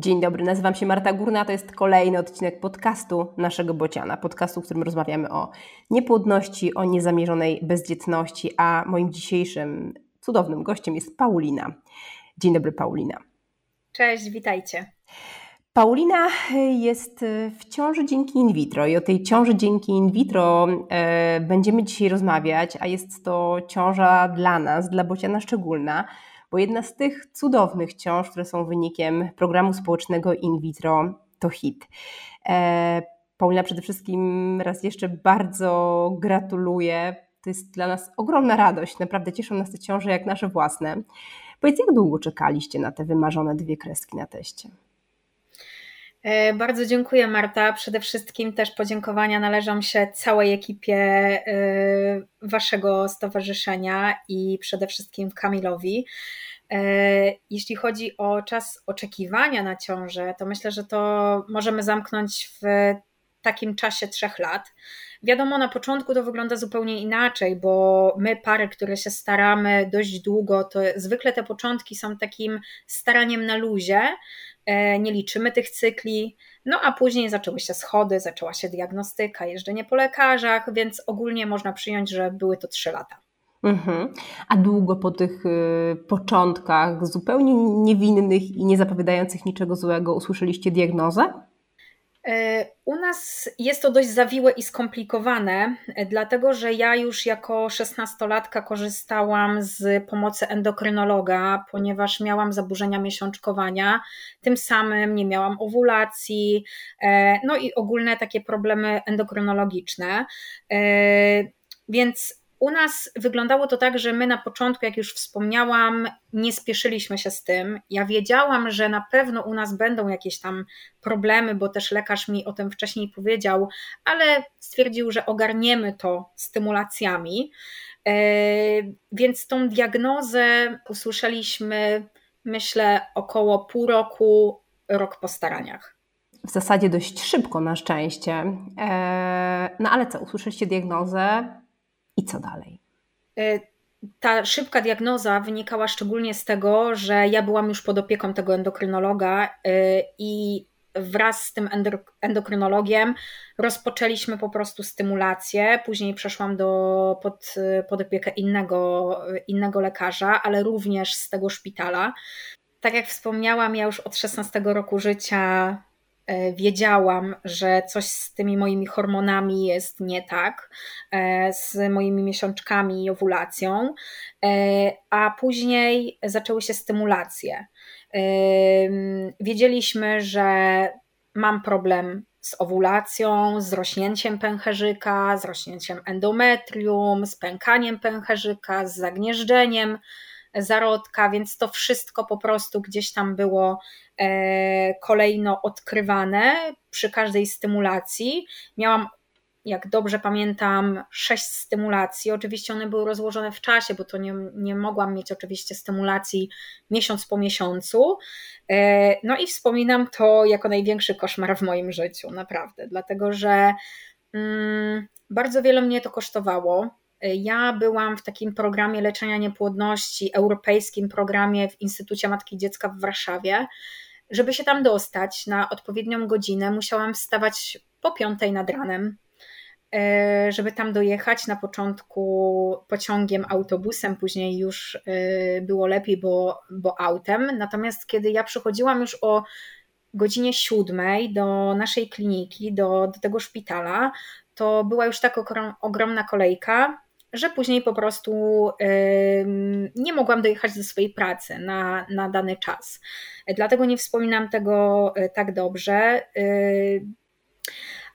Dzień dobry, nazywam się Marta Górna, to jest kolejny odcinek podcastu naszego Bociana, podcastu, w którym rozmawiamy o niepłodności, o niezamierzonej bezdzietności, a moim dzisiejszym cudownym gościem jest Paulina. Dzień dobry, Paulina. Cześć, witajcie. Paulina jest w ciąży dzięki in vitro i o tej ciąży dzięki in vitro e, będziemy dzisiaj rozmawiać, a jest to ciąża dla nas, dla Bociana szczególna, bo jedna z tych cudownych ciąż, które są wynikiem programu społecznego in vitro, to hit. E, Paulina, przede wszystkim raz jeszcze bardzo gratuluję. To jest dla nas ogromna radość. Naprawdę cieszą nas te ciąże jak nasze własne. Powiedz, jak długo czekaliście na te wymarzone dwie kreski na teście? E, bardzo dziękuję Marta. Przede wszystkim też podziękowania należą się całej ekipie e, Waszego stowarzyszenia i przede wszystkim Kamilowi. E, jeśli chodzi o czas oczekiwania na ciążę, to myślę, że to możemy zamknąć w takim czasie trzech lat. Wiadomo, na początku to wygląda zupełnie inaczej, bo my, pary, które się staramy dość długo, to zwykle te początki są takim staraniem na luzie, nie liczymy tych cykli, no a później zaczęły się schody, zaczęła się diagnostyka, jeżdżenie po lekarzach, więc ogólnie można przyjąć, że były to trzy lata. Mhm. A długo po tych y, początkach, zupełnie niewinnych i nie zapowiadających niczego złego, usłyszeliście diagnozę? E, u nas jest to dość zawiłe i skomplikowane, e, dlatego że ja już jako szesnastolatka korzystałam z pomocy endokrynologa, ponieważ miałam zaburzenia miesiączkowania, tym samym nie miałam owulacji, e, no i ogólne takie problemy endokrynologiczne. Więc u nas wyglądało to tak, że my na początku, jak już wspomniałam, nie spieszyliśmy się z tym. Ja wiedziałam, że na pewno u nas będą jakieś tam problemy, bo też lekarz mi o tym wcześniej powiedział, ale stwierdził, że ogarniemy to stymulacjami. E, więc tą diagnozę usłyszeliśmy, myślę, około pół roku, rok po staraniach. W zasadzie dość szybko na szczęście. E, no ale co, usłyszeliście diagnozę, i co dalej? E, ta szybka diagnoza wynikała szczególnie z tego, że ja byłam już pod opieką tego endokrynologa e, i wraz z tym endokrynologiem rozpoczęliśmy po prostu stymulację. Później przeszłam do, pod, pod opiekę innego, innego lekarza, ale również z tego szpitala. Tak jak wspomniałam, ja już od 16 roku życia wiedziałam, że coś z tymi moimi hormonami jest nie tak, e, z moimi miesiączkami i owulacją, e, a później zaczęły się stymulacje. Wiedzieliśmy, że mam problem z owulacją, z rośnięciem pęcherzyka, z rośnięciem endometrium, z pękaniem pęcherzyka, z zagnieżdżeniem zarodka, więc to wszystko po prostu gdzieś tam było e, kolejno odkrywane przy każdej stymulacji. Miałam jak dobrze pamiętam, sześć stymulacji. Oczywiście one były rozłożone w czasie, bo to nie, nie mogłam mieć oczywiście stymulacji miesiąc po miesiącu. E, no i wspominam to jako największy koszmar w moim życiu, naprawdę, dlatego że mm, bardzo wiele mnie to kosztowało. Ja byłam w takim programie leczenia niepłodności, europejskim programie w Instytucie Matki i Dziecka w Warszawie. Żeby się tam dostać na odpowiednią godzinę, musiałam wstawać po piątej nad ranem, e, żeby tam dojechać. Na początku pociągiem, autobusem, później już e, było lepiej, bo, bo autem. Natomiast kiedy ja przychodziłam już o godzinie siódmej do naszej kliniki, do, do tego szpitala, to była już tak ogromna kolejka, że później po prostu nie mogłam dojechać do swojej pracy na, na dany czas. Dlatego nie wspominam tego e, tak dobrze. Y,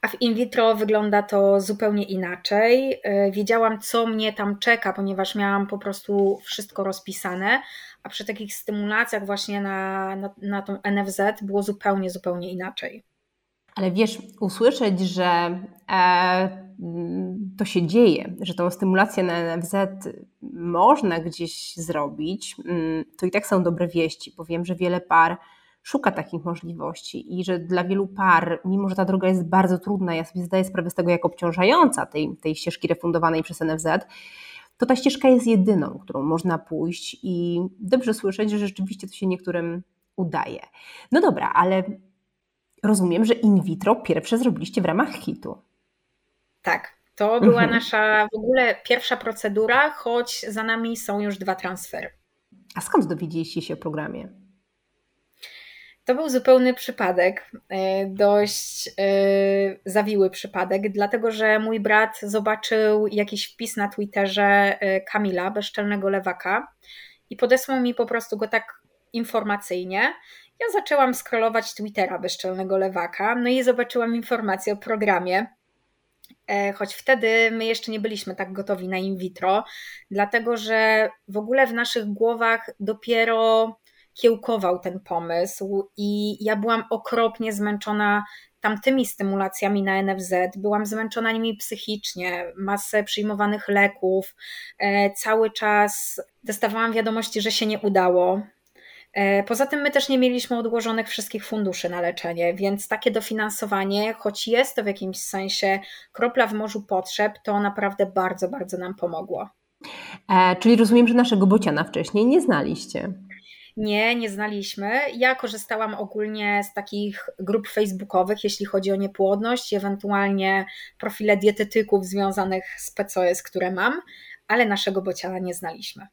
a w in vitro wygląda to zupełnie inaczej. E, wiedziałam, co mnie tam czeka, ponieważ miałam po prostu wszystko rozpisane, a przy takich stymulacjach, właśnie na, na, na tą NFZ, było zupełnie, zupełnie inaczej. Ale wiesz, usłyszeć, że e, to się dzieje, że tą stymulację na NFZ można gdzieś zrobić, mm, to i tak są dobre wieści, bo wiem, że wiele par szuka takich możliwości i że dla wielu par, mimo że ta droga jest bardzo trudna, ja sobie zdaję sprawę z tego, jak obciążająca tej, tej ścieżki refundowanej przez NFZ, to ta ścieżka jest jedyną, którą można pójść i dobrze słyszeć, że rzeczywiście to się niektórym udaje. No dobra, ale rozumiem, że in vitro pierwsze zrobiliście w ramach hitu. Tak, to była mhm. nasza w ogóle pierwsza procedura, choć za nami są już dwa transfery. A skąd dowiedzieliście się o programie? To był zupełny przypadek, e, dość e, zawiły przypadek, dlatego że mój brat zobaczył jakiś wpis na Twitterze e, Kamila, bezczelnego lewaka, i podesłał mi po prostu go tak informacyjnie. Ja zaczęłam scrollować Twittera bezczelnego lewaka, no i zobaczyłam informację o programie. Choć wtedy my jeszcze nie byliśmy tak gotowi na in vitro, dlatego że w ogóle w naszych głowach dopiero kiełkował ten pomysł i ja byłam okropnie zmęczona tamtymi stymulacjami na NFZ, byłam zmęczona nimi psychicznie, masę przyjmowanych leków, e, cały czas dostawałam wiadomości, że się nie udało. E, poza tym my też nie mieliśmy odłożonych wszystkich funduszy na leczenie, więc takie dofinansowanie, choć jest to w jakimś sensie kropla w morzu potrzeb, to naprawdę bardzo, bardzo nam pomogło. E, czyli rozumiem, że naszego bociana wcześniej nie znaliście. Nie, nie znaliśmy. Ja korzystałam ogólnie z takich grup facebookowych, jeśli chodzi o niepłodność, ewentualnie profile dietetyków związanych z PCOS, które mam, ale naszego bociana nie znaliśmy.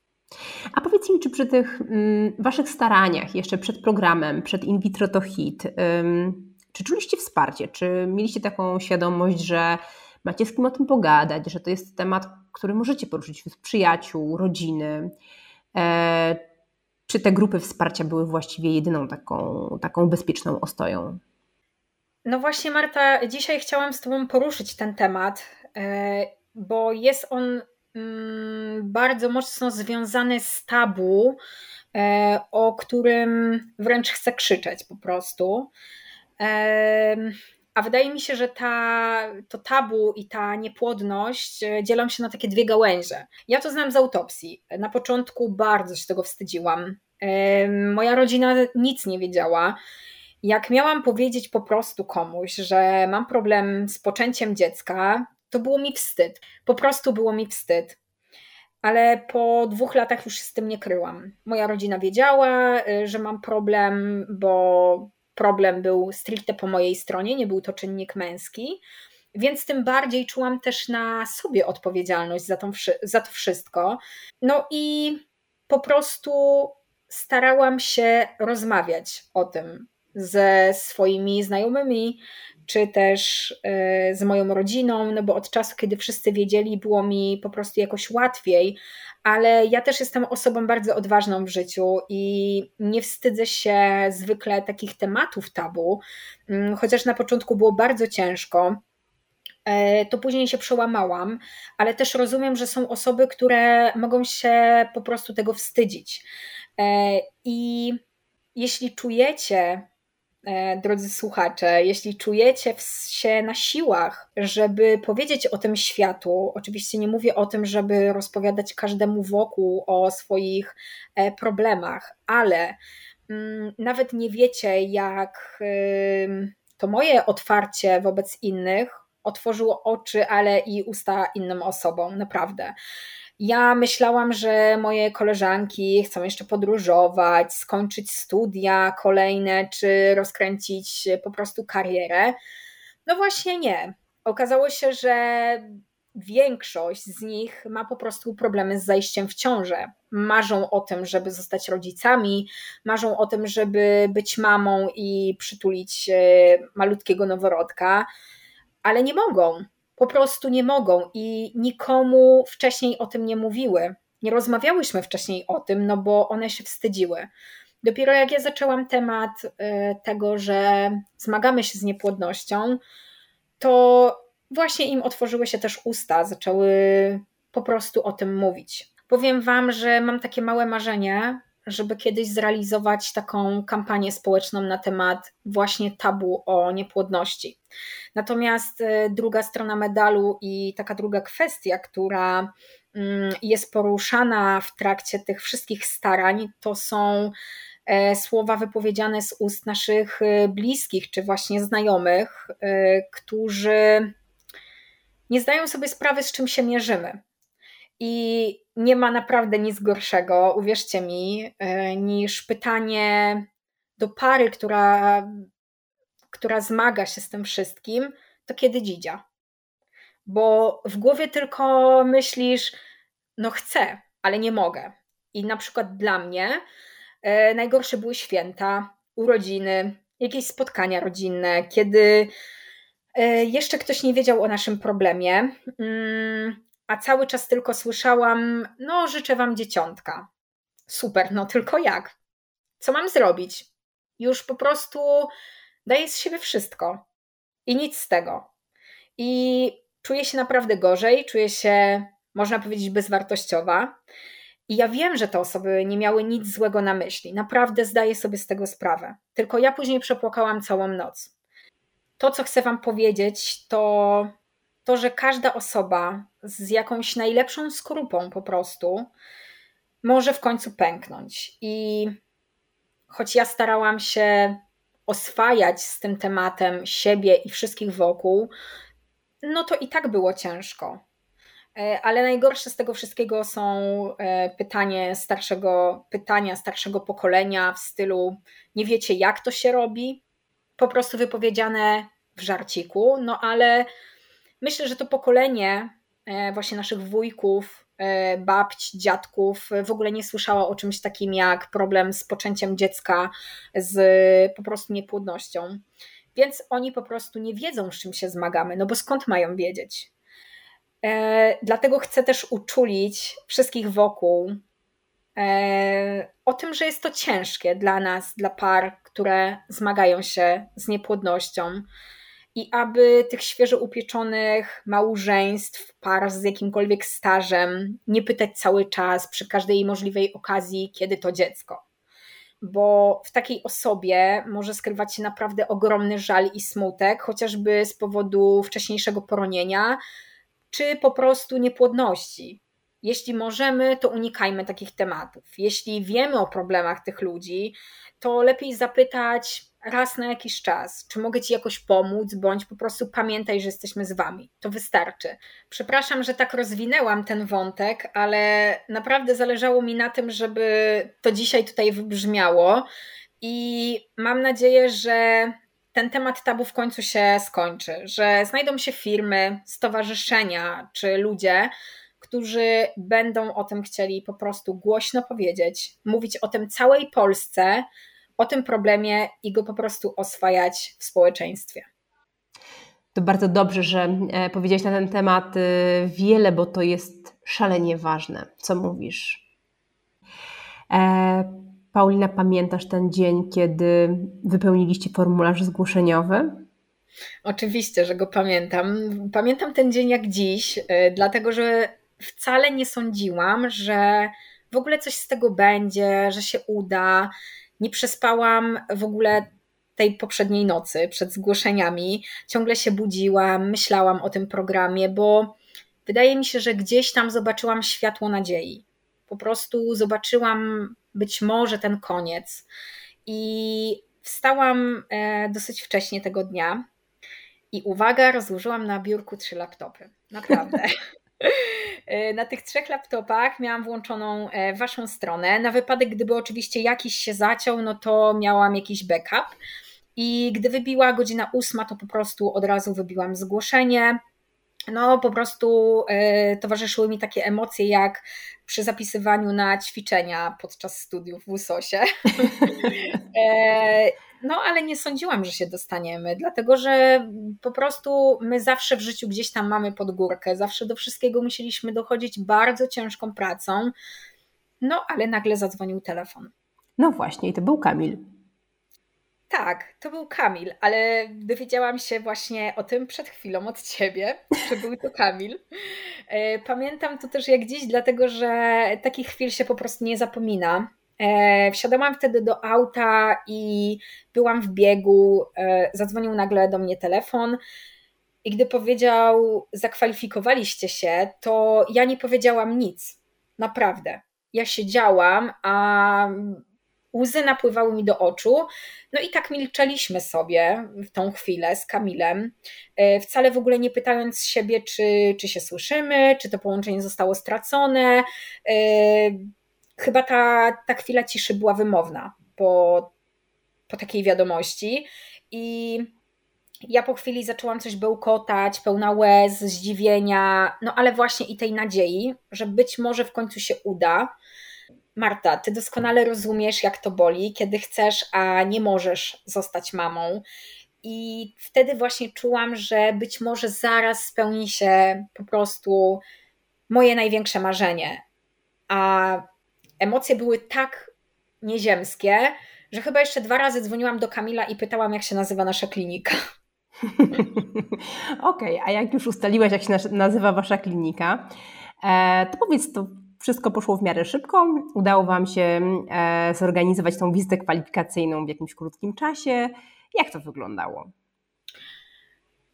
A powiedz mi, czy przy tych mm, waszych staraniach, jeszcze przed programem, przed In vitro to hit, czy czuliście wsparcie? Czy mieliście taką świadomość, że macie z kim o tym pogadać, że to jest temat, który możecie poruszyć wśród przyjaciół, rodziny? E, czy te grupy wsparcia były właściwie jedyną taką, taką bezpieczną ostoją? No właśnie, Marta, dzisiaj chciałam z Tobą poruszyć ten temat, e, bo jest on bardzo mocno związany z tabu, e, o którym wręcz chcę krzyczeć po prostu. A wydaje mi się, że ta, to tabu i ta niepłodność e, dzielą się na takie dwie gałęzie. Ja to znam z autopsji. Na początku bardzo się tego wstydziłam. Moja rodzina nic nie wiedziała. Jak miałam powiedzieć po prostu komuś, że mam problem z poczęciem dziecka, to było mi wstyd. Po prostu było mi wstyd. Ale po dwóch latach już się z tym nie kryłam. Moja rodzina wiedziała, e, że mam problem, bo problem był stricte po mojej stronie, nie był to czynnik męski, więc tym bardziej czułam też na sobie odpowiedzialność za, tą, za to wszystko. No i po prostu starałam się rozmawiać o tym ze swoimi znajomymi, czy też e, z moją rodziną, no bo od czasu, kiedy wszyscy wiedzieli, było mi po prostu jakoś łatwiej, ale ja też jestem osobą bardzo odważną w życiu i nie wstydzę się zwykle takich tematów tabu, mm, chociaż na początku było bardzo ciężko. E, to później się przełamałam, ale też rozumiem, że są osoby, które mogą się po prostu tego wstydzić. E, I jeśli czujecie, drodzy słuchacze, jeśli czujecie się na siłach, żeby powiedzieć o tym światu, oczywiście nie mówię o tym, żeby rozpowiadać każdemu wokół o swoich e, problemach, ale mm, nawet nie wiecie, jak to moje otwarcie wobec innych otworzyło oczy, ale i usta innym osobom, naprawdę. Ja myślałam, że moje koleżanki chcą jeszcze podróżować, skończyć studia kolejne, czy rozkręcić po prostu karierę. No właśnie nie. Okazało się, że większość z nich ma po prostu problemy z zajściem w ciążę. Marzą o tym, żeby zostać rodzicami, marzą o tym, żeby być mamą i przytulić e, malutkiego noworodka, ale nie mogą po prostu nie mogą i nikomu wcześniej o tym nie mówiły. Nie rozmawiałyśmy wcześniej o tym, no bo one się wstydziły. Dopiero jak ja zaczęłam temat y, tego, że zmagamy się z niepłodnością, to właśnie im otworzyły się też usta, zaczęły po prostu o tym mówić. Powiem Wam, że mam takie małe marzenie, żeby kiedyś zrealizować taką kampanię społeczną na temat właśnie tabu o niepłodności. Natomiast e, druga strona medalu i taka druga kwestia, która mm, jest poruszana w trakcie tych wszystkich starań, to są e, słowa wypowiedziane z ust naszych e, bliskich czy właśnie znajomych, którzy nie zdają sobie sprawy, z czym się mierzymy. I nie ma naprawdę nic gorszego, uwierzcie mi, niż pytanie do pary, która, która zmaga się z tym wszystkim, to kiedy dzidzia. Bo w głowie tylko myślisz, no chcę, ale nie mogę. I na przykład dla mnie e, najgorsze były święta, urodziny, jakieś spotkania rodzinne, kiedy e, jeszcze ktoś nie wiedział o naszym problemie, mm, a cały czas tylko słyszałam: No, życzę wam dzieciątka. Super, no tylko jak? Co mam zrobić? Już po prostu daję z siebie wszystko i nic z tego. I czuję się naprawdę gorzej, czuję się, można powiedzieć, bezwartościowa. I ja wiem, że te osoby nie miały nic złego na myśli. Naprawdę zdaję sobie z tego sprawę. Tylko ja później przepłakałam całą noc. To, co chcę Wam powiedzieć, to to, że każda osoba z jakąś najlepszą skorupą po prostu może w końcu pęknąć. I choć ja starałam się oswajać z tym tematem siebie i wszystkich wokół, no to i tak było ciężko. E, ale najgorsze z tego wszystkiego są e, pytanie starszego, pytania starszego pokolenia w stylu nie wiecie jak to się robi, po prostu wypowiedziane w żarciku, no ale myślę, że to pokolenie e, właśnie naszych wujków, babć, dziadków w ogóle nie słyszało o czymś takim jak problem z poczęciem dziecka z po prostu niepłodnością. Więc oni po prostu nie wiedzą, z czym się zmagamy, no bo skąd mają wiedzieć? E, dlatego chcę też uczulić wszystkich wokół e, o tym, że jest to ciężkie dla nas, dla par, które zmagają się z niepłodnością. I aby tych świeżo upieczonych małżeństw, par z jakimkolwiek stażem, nie pytać cały czas przy każdej możliwej okazji, kiedy to dziecko. Bo w takiej osobie może skrywać się naprawdę ogromny żal i smutek, chociażby z powodu wcześniejszego poronienia, czy po prostu niepłodności. Jeśli możemy, to unikajmy takich tematów. Jeśli wiemy o problemach tych ludzi, to lepiej zapytać raz na jakiś czas, czy mogę Ci jakoś pomóc, bądź po prostu pamiętaj, że jesteśmy z Wami. To wystarczy. Przepraszam, że tak rozwinęłam ten wątek, ale naprawdę zależało mi na tym, żeby to dzisiaj tutaj wybrzmiało i mam nadzieję, że ten temat tabu w końcu się skończy, że znajdą się firmy, stowarzyszenia czy ludzie, którzy będą o tym chcieli po prostu głośno powiedzieć, mówić o tym całej Polsce, o tym problemie i go po prostu oswajać w społeczeństwie. To bardzo dobrze, że e, powiedziałeś na ten temat e, wiele, bo to jest szalenie ważne, co mówisz. E, Paulina, pamiętasz ten dzień, kiedy wypełniliście formularz zgłoszeniowy? Oczywiście, że go pamiętam. Pamiętam ten dzień jak dziś, e, dlatego że wcale nie sądziłam, że w ogóle coś z tego będzie, że się uda. Nie przespałam w ogóle tej poprzedniej nocy przed zgłoszeniami. Ciągle się budziłam, myślałam o tym programie, bo wydaje mi się, że gdzieś tam zobaczyłam światło nadziei. Po prostu zobaczyłam być może ten koniec. I wstałam e, dosyć wcześnie tego dnia i uwaga, rozłożyłam na biurku trzy laptopy. Naprawdę. E, na tych trzech laptopach miałam włączoną e, waszą stronę. Na wypadek, gdyby oczywiście jakiś się zaciął, no to miałam jakiś backup. I gdy wybiła godzina ósma, to po prostu od razu wybiłam zgłoszenie no po prostu y, towarzyszyły mi takie emocje jak przy zapisywaniu na ćwiczenia podczas studiów w USOSie. e, no ale nie sądziłam, że się dostaniemy, dlatego że po prostu my zawsze w życiu gdzieś tam mamy pod górkę, zawsze do wszystkiego musieliśmy dochodzić bardzo ciężką pracą. No ale nagle zadzwonił telefon. No właśnie, i to był Kamil. Tak, to był Kamil, ale dowiedziałam się właśnie o tym przed chwilą od ciebie, że był to Kamil. E, pamiętam to też jak dziś, dlatego że takich chwil się po prostu nie zapomina. E, wsiadałam wtedy do auta i byłam w biegu. E, zadzwonił nagle do mnie telefon. I gdy powiedział, zakwalifikowaliście się, to ja nie powiedziałam nic. Naprawdę. Ja siedziałam, a łzy napływały mi do oczu. No i tak milczeliśmy sobie w tą chwilę z Kamilem, e, wcale w ogóle nie pytając siebie, czy, czy się słyszymy, czy to połączenie zostało stracone. E, chyba ta, ta chwila ciszy była wymowna, bo po takiej wiadomości. I ja po chwili zaczęłam coś bełkotać, pełna łez, zdziwienia, no ale właśnie i tej nadziei, że być może w końcu się uda. Marta, ty doskonale rozumiesz, jak to boli, kiedy chcesz, a nie możesz zostać mamą. I wtedy właśnie czułam, że być może zaraz spełni się po prostu moje największe marzenie. A emocje były tak nieziemskie, że chyba jeszcze dwa razy dzwoniłam do Kamila i pytałam, jak się nazywa nasza klinika. Okej, okay, a jak już ustaliłaś, jak się nazywa wasza klinika, e, to powiedz, to wszystko poszło w miarę szybko. Udało Wam się e, zorganizować tą wizytę kwalifikacyjną w jakimś krótkim czasie. Jak to wyglądało?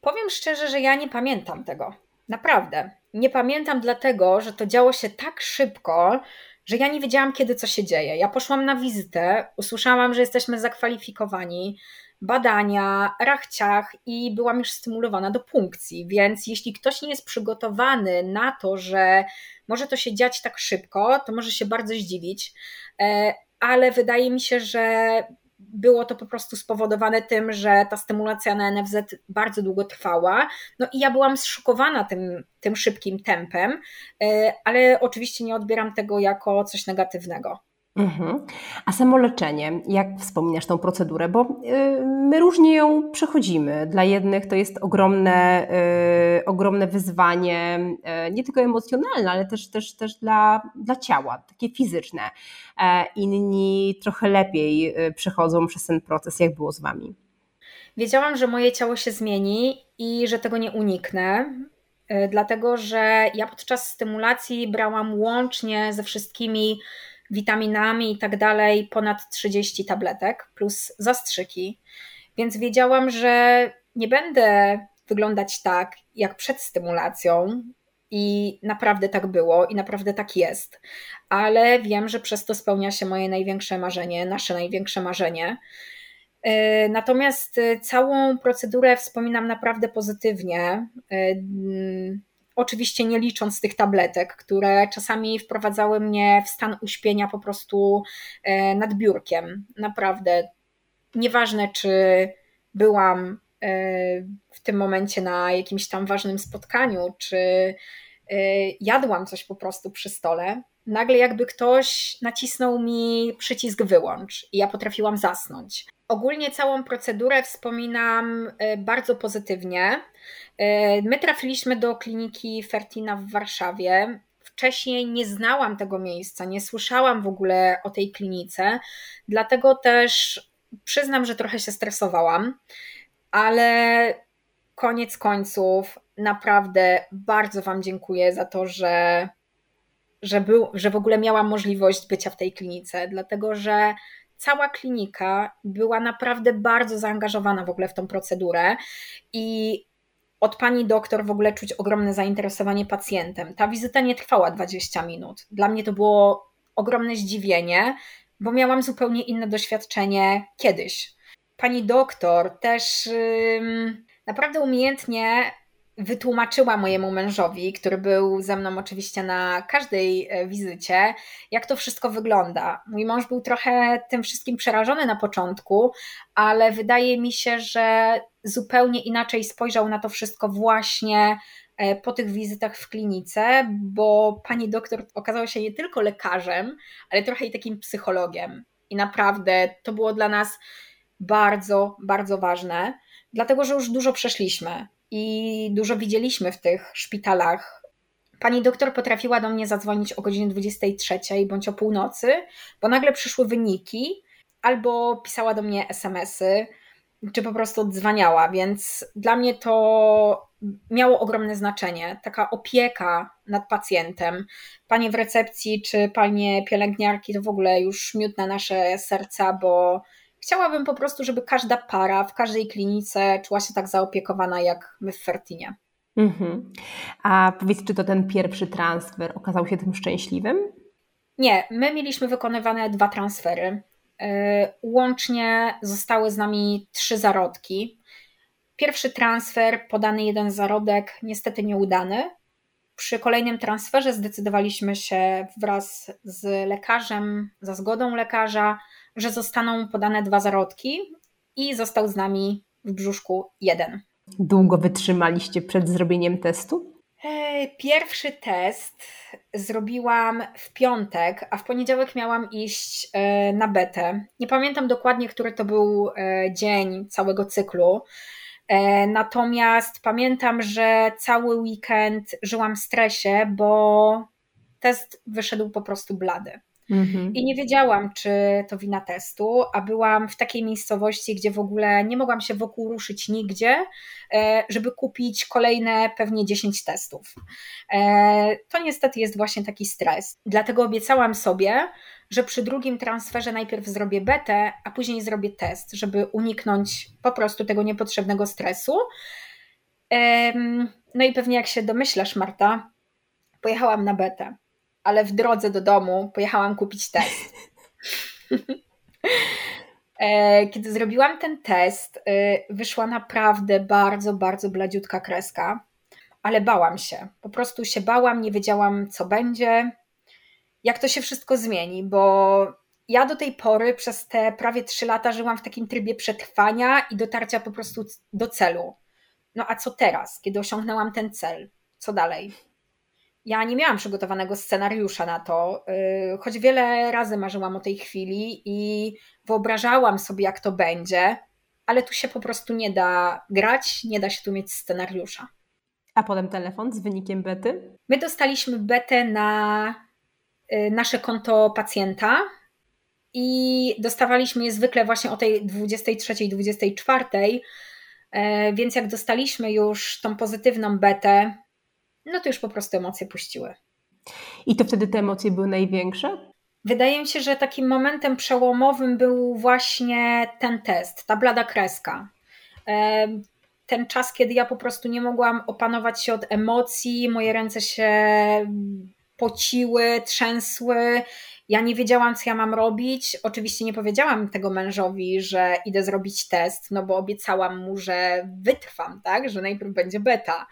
Powiem szczerze, że ja nie pamiętam tego. Naprawdę. Nie pamiętam dlatego, że to działo się tak szybko, że ja nie wiedziałam, kiedy co się dzieje. Ja poszłam na wizytę, usłyszałam, że jesteśmy zakwalifikowani, badania, rachciach i byłam już stymulowana do punkcji. Więc jeśli ktoś nie jest przygotowany na to, że może to się dziać tak szybko, to może się bardzo zdziwić, e, ale wydaje mi się, że było to po prostu spowodowane tym, że ta stymulacja na NFZ bardzo długo trwała. No i ja byłam zszokowana tym, tym szybkim tempem, e, ale oczywiście nie odbieram tego jako coś negatywnego. Mhm. A samo leczenie, jak wspominasz tą procedurę? Bo y, my różnie ją przechodzimy. Dla jednych to jest ogromne, y, ogromne wyzwanie, y, nie tylko emocjonalne, ale też, też, też dla, dla ciała, takie fizyczne. E, inni trochę lepiej przechodzą przez ten proces. Jak było z Wami? Wiedziałam, że moje ciało się zmieni i że tego nie uniknę dlatego że ja podczas stymulacji brałam łącznie ze wszystkimi witaminami i tak dalej ponad 30 tabletek plus zastrzyki. Więc wiedziałam, że nie będę wyglądać tak jak przed stymulacją, i naprawdę tak było, i naprawdę tak jest. Ale wiem, że przez to spełnia się moje największe marzenie, nasze największe marzenie. E, natomiast e, całą procedurę wspominam naprawdę pozytywnie. Oczywiście nie licząc tych tabletek, które czasami wprowadzały mnie w stan uśpienia po prostu e, nad biurkiem. Naprawdę. Nieważne, czy byłam e, w tym momencie na jakimś tam ważnym spotkaniu, czy e, jadłam coś po prostu przy stole, nagle jakby ktoś nacisnął mi przycisk wyłącz i ja potrafiłam zasnąć. Ogólnie całą procedurę wspominam bardzo pozytywnie. E, my trafiliśmy do kliniki Fertina w Warszawie. Wcześniej nie znałam tego miejsca, nie słyszałam w ogóle o tej klinice, dlatego też przyznam, że trochę się stresowałam, ale koniec końców naprawdę bardzo Wam dziękuję za to, że, że, był, że w ogóle miałam możliwość bycia w tej klinice, dlatego że cała klinika była naprawdę bardzo zaangażowana w ogóle w tą procedurę i od pani doktor w ogóle czuć ogromne zainteresowanie pacjentem. Ta wizyta nie trwała 20 minut. Dla mnie to było ogromne zdziwienie, bo miałam zupełnie inne doświadczenie kiedyś. Pani doktor też naprawdę umiejętnie wytłumaczyła mojemu mężowi, który był ze mną oczywiście na każdej e, wizycie, jak to wszystko wygląda. Mój mąż był trochę tym wszystkim przerażony na początku, ale wydaje mi się, że zupełnie inaczej spojrzał na to wszystko właśnie e, po tych wizytach w klinice, bo pani doktor okazała się nie tylko lekarzem, ale trochę i takim psychologiem. I naprawdę to było dla nas bardzo, bardzo ważne, dlatego że już dużo przeszliśmy i dużo widzieliśmy w tych szpitalach. Pani doktor potrafiła do mnie zadzwonić o godzinie 23 bądź o północy, bo nagle przyszły wyniki, albo pisała do mnie SMS-y, czy po prostu odzwaniała, więc dla mnie to miało ogromne znaczenie. Taka opieka nad pacjentem. Panie w recepcji czy panie pielęgniarki to w ogóle już miód na nasze serca, bo Chciałabym po prostu, żeby każda para w każdej klinice czuła się tak zaopiekowana jak my w Fertinie. Mhm. A powiedz, czy to ten pierwszy transfer okazał się tym szczęśliwym? Nie, my mieliśmy wykonywane dwa transfery. Y, łącznie zostały z nami trzy zarodki. Pierwszy transfer, podany jeden zarodek, niestety nieudany. Przy kolejnym transferze zdecydowaliśmy się wraz z lekarzem, za zgodą lekarza, że zostaną podane dwa zarodki i został z nami w brzuszku jeden. Długo wytrzymaliście przed zrobieniem testu? Pierwszy test zrobiłam w piątek, a w poniedziałek miałam iść e, na betę. Nie pamiętam dokładnie, który to był e, dzień całego cyklu. E, natomiast pamiętam, że cały weekend żyłam w stresie, bo test wyszedł po prostu blady. Mhm. I nie wiedziałam, czy to wina testu, a byłam w takiej miejscowości, gdzie w ogóle nie mogłam się wokół ruszyć nigdzie, e, żeby kupić kolejne pewnie 10 testów. E, to niestety jest właśnie taki stres. Dlatego obiecałam sobie, że przy drugim transferze najpierw zrobię betę, a później zrobię test, żeby uniknąć po prostu tego niepotrzebnego stresu. No i pewnie jak się domyślasz, Marta, pojechałam na betę ale w drodze do domu pojechałam kupić test. E, kiedy zrobiłam ten test, e, wyszła naprawdę bardzo, bardzo bladziutka kreska, ale bałam się. Po prostu się bałam, nie wiedziałam, co będzie, jak to się wszystko zmieni, bo ja do tej pory przez te prawie trzy lata żyłam w takim trybie przetrwania i dotarcia po prostu do celu. No a co teraz, kiedy osiągnęłam ten cel? Co dalej? Ja nie miałam przygotowanego scenariusza na to, y, choć wiele razy marzyłam o tej chwili i wyobrażałam sobie, jak to będzie, ale tu się po prostu nie da grać, nie da się tu mieć scenariusza. A potem telefon z wynikiem bety? My dostaliśmy betę na y, nasze konto pacjenta i dostawaliśmy je zwykle właśnie o tej 23, 24, e, więc jak dostaliśmy już tą pozytywną betę, no to już po prostu emocje puściły. I to wtedy te emocje były największe? Wydaje mi się, że takim momentem przełomowym był właśnie ten test, ta blada kreska. Ten czas, kiedy ja po prostu nie mogłam opanować się od emocji, moje ręce się pociły, trzęsły. Ja nie wiedziałam, co ja mam robić. Oczywiście nie powiedziałam tego mężowi, że idę zrobić test, no bo obiecałam mu, że wytrwam, tak? Że najpierw będzie beta.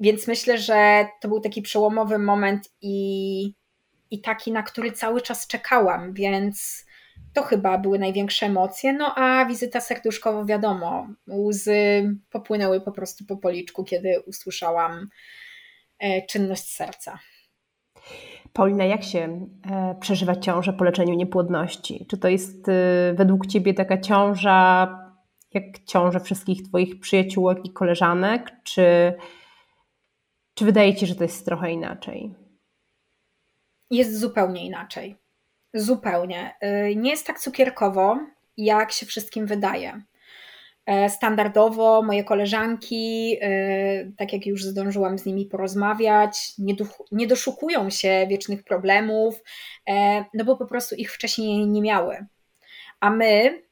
Więc myślę, że to był taki przełomowy moment i, i taki, na który cały czas czekałam, więc to chyba były największe emocje. No a wizyta serduszkowo, wiadomo, łzy popłynęły po prostu po policzku, kiedy usłyszałam e, czynność serca. Paulina, jak się e, przeżywa ciążę po leczeniu niepłodności? Czy to jest e, według Ciebie taka ciąża jak ciąże wszystkich Twoich przyjaciółek i koleżanek? Czy, czy wydaje Ci, że to jest trochę inaczej? Jest zupełnie inaczej. Zupełnie. Y, nie jest tak cukierkowo, jak się wszystkim wydaje. E, standardowo moje koleżanki, y, tak jak już zdążyłam z nimi porozmawiać, nie, do, nie doszukują się wiecznych problemów, e, no bo po prostu ich wcześniej nie miały. A my,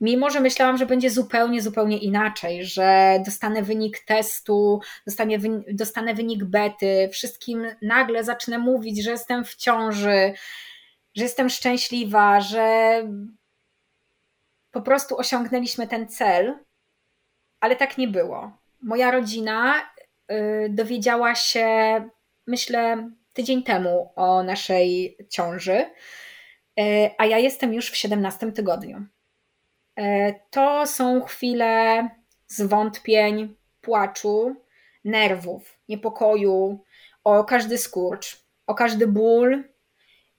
Mimo, że myślałam, że będzie zupełnie, zupełnie inaczej, że dostanę wynik testu, dostanę, wynik bety, wszystkim nagle zacznę mówić, że jestem w ciąży, że jestem szczęśliwa, że po prostu osiągnęliśmy ten cel, ale tak nie było. Moja rodzina y, dowiedziała się, myślę, tydzień temu o naszej ciąży, y, a ja jestem już w 17 tygodniu. E, to są chwile zwątpień, płaczu, nerwów, niepokoju, o każdy skurcz, o każdy ból.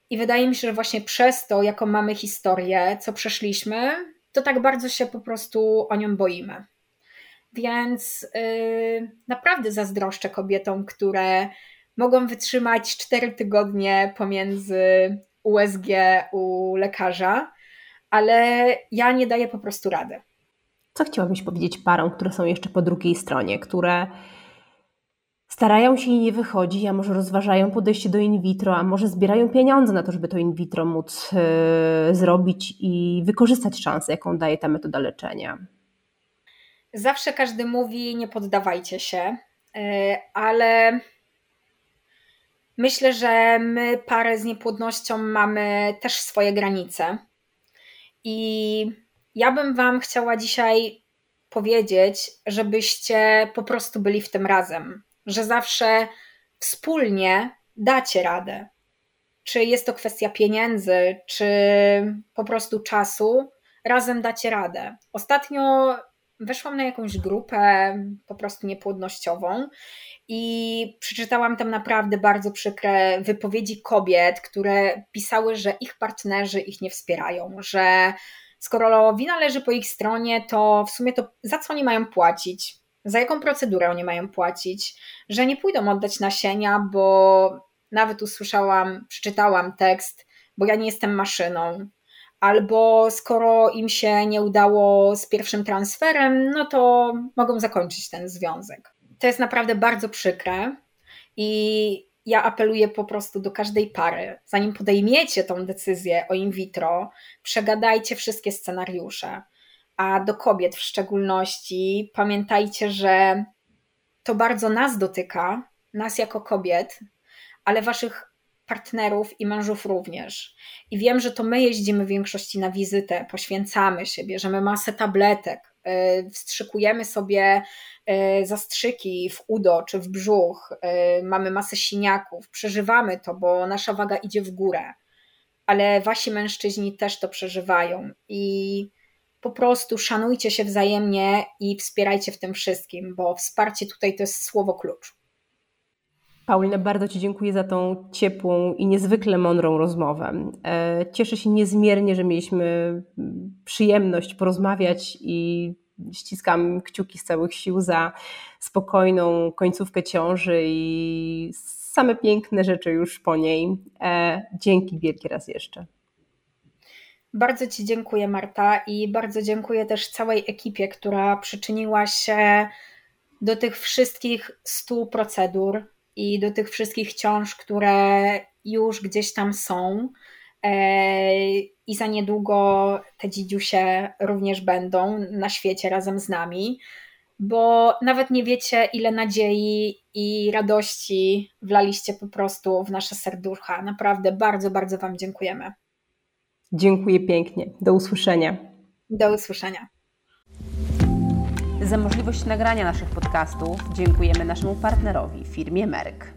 I wydaje mi się, że właśnie przez to, jaką mamy historię, co przeszliśmy, to tak bardzo się po prostu o nią boimy. Więc yy, naprawdę zazdroszczę kobietom, które mogą wytrzymać 4 tygodnie pomiędzy USG u lekarza, ale ja nie daję po prostu rady. Co chciałabyś powiedzieć parom, które są jeszcze po drugiej stronie, które starają się i nie wychodzi, a może rozważają podejście do in vitro, a może zbierają pieniądze na to, żeby to in vitro móc yy, zrobić i wykorzystać szansę, jaką daje ta metoda leczenia? Zawsze każdy mówi, nie poddawajcie się, yy, ale myślę, że my, parę z niepłodnością, mamy też swoje granice. I ja bym Wam chciała dzisiaj powiedzieć, żebyście po prostu byli w tym razem, że zawsze wspólnie dacie radę. czy jest to kwestia pieniędzy, czy po prostu czasu, razem dacie radę. Ostatnio weszłam na jakąś grupę po prostu niepłodnościową i przeczytałam tam naprawdę bardzo przykre wypowiedzi kobiet, które pisały, że ich partnerzy ich nie wspierają, że skoro wina leży po ich stronie, to w sumie to za co oni mają płacić? Za jaką procedurę oni mają płacić? Że nie pójdą oddać nasienia, bo nawet usłyszałam, przeczytałam tekst, bo ja nie jestem maszyną. Albo skoro im się nie udało z pierwszym transferem, no to mogą zakończyć ten związek. To jest naprawdę bardzo przykre i ja apeluję po prostu do każdej pary, zanim podejmiecie tą decyzję o in vitro, przegadajcie wszystkie scenariusze. A do kobiet w szczególności pamiętajcie, że to bardzo nas dotyka, nas jako kobiet, ale waszych partnerów i mężów również. I wiem, że to my jeździmy w większości na wizytę, poświęcamy się, bierzemy masę tabletek, wstrzykujemy sobie y, zastrzyki w udo czy w brzuch, y, mamy masę siniaków, przeżywamy to, bo nasza waga idzie w górę. Ale wasi mężczyźni też to przeżywają i po prostu szanujcie się wzajemnie i wspierajcie w tym wszystkim, bo wsparcie tutaj to jest słowo klucz. Paulina, bardzo Ci dziękuję za tą ciepłą i niezwykle mądrą rozmowę. E, cieszę się niezmiernie, że mieliśmy przyjemność porozmawiać i ściskam kciuki z całych sił za spokojną końcówkę ciąży i same piękne rzeczy już po niej. E, dzięki wielkie raz jeszcze. Bardzo Ci dziękuję, Marta, i bardzo dziękuję też całej ekipie, która przyczyniła się do tych wszystkich stu procedur, i do tych wszystkich ciąż, które już gdzieś tam są. E, I za niedługo te dzidziusie również będą na świecie razem z nami, bo nawet nie wiecie, ile nadziei i radości wlaliście po prostu w nasze serducha. Naprawdę bardzo, bardzo Wam dziękujemy. Dziękuję pięknie. Do usłyszenia. Do usłyszenia. Za możliwość nagrania naszych podcastów dziękujemy naszemu partnerowi, firmie Merck.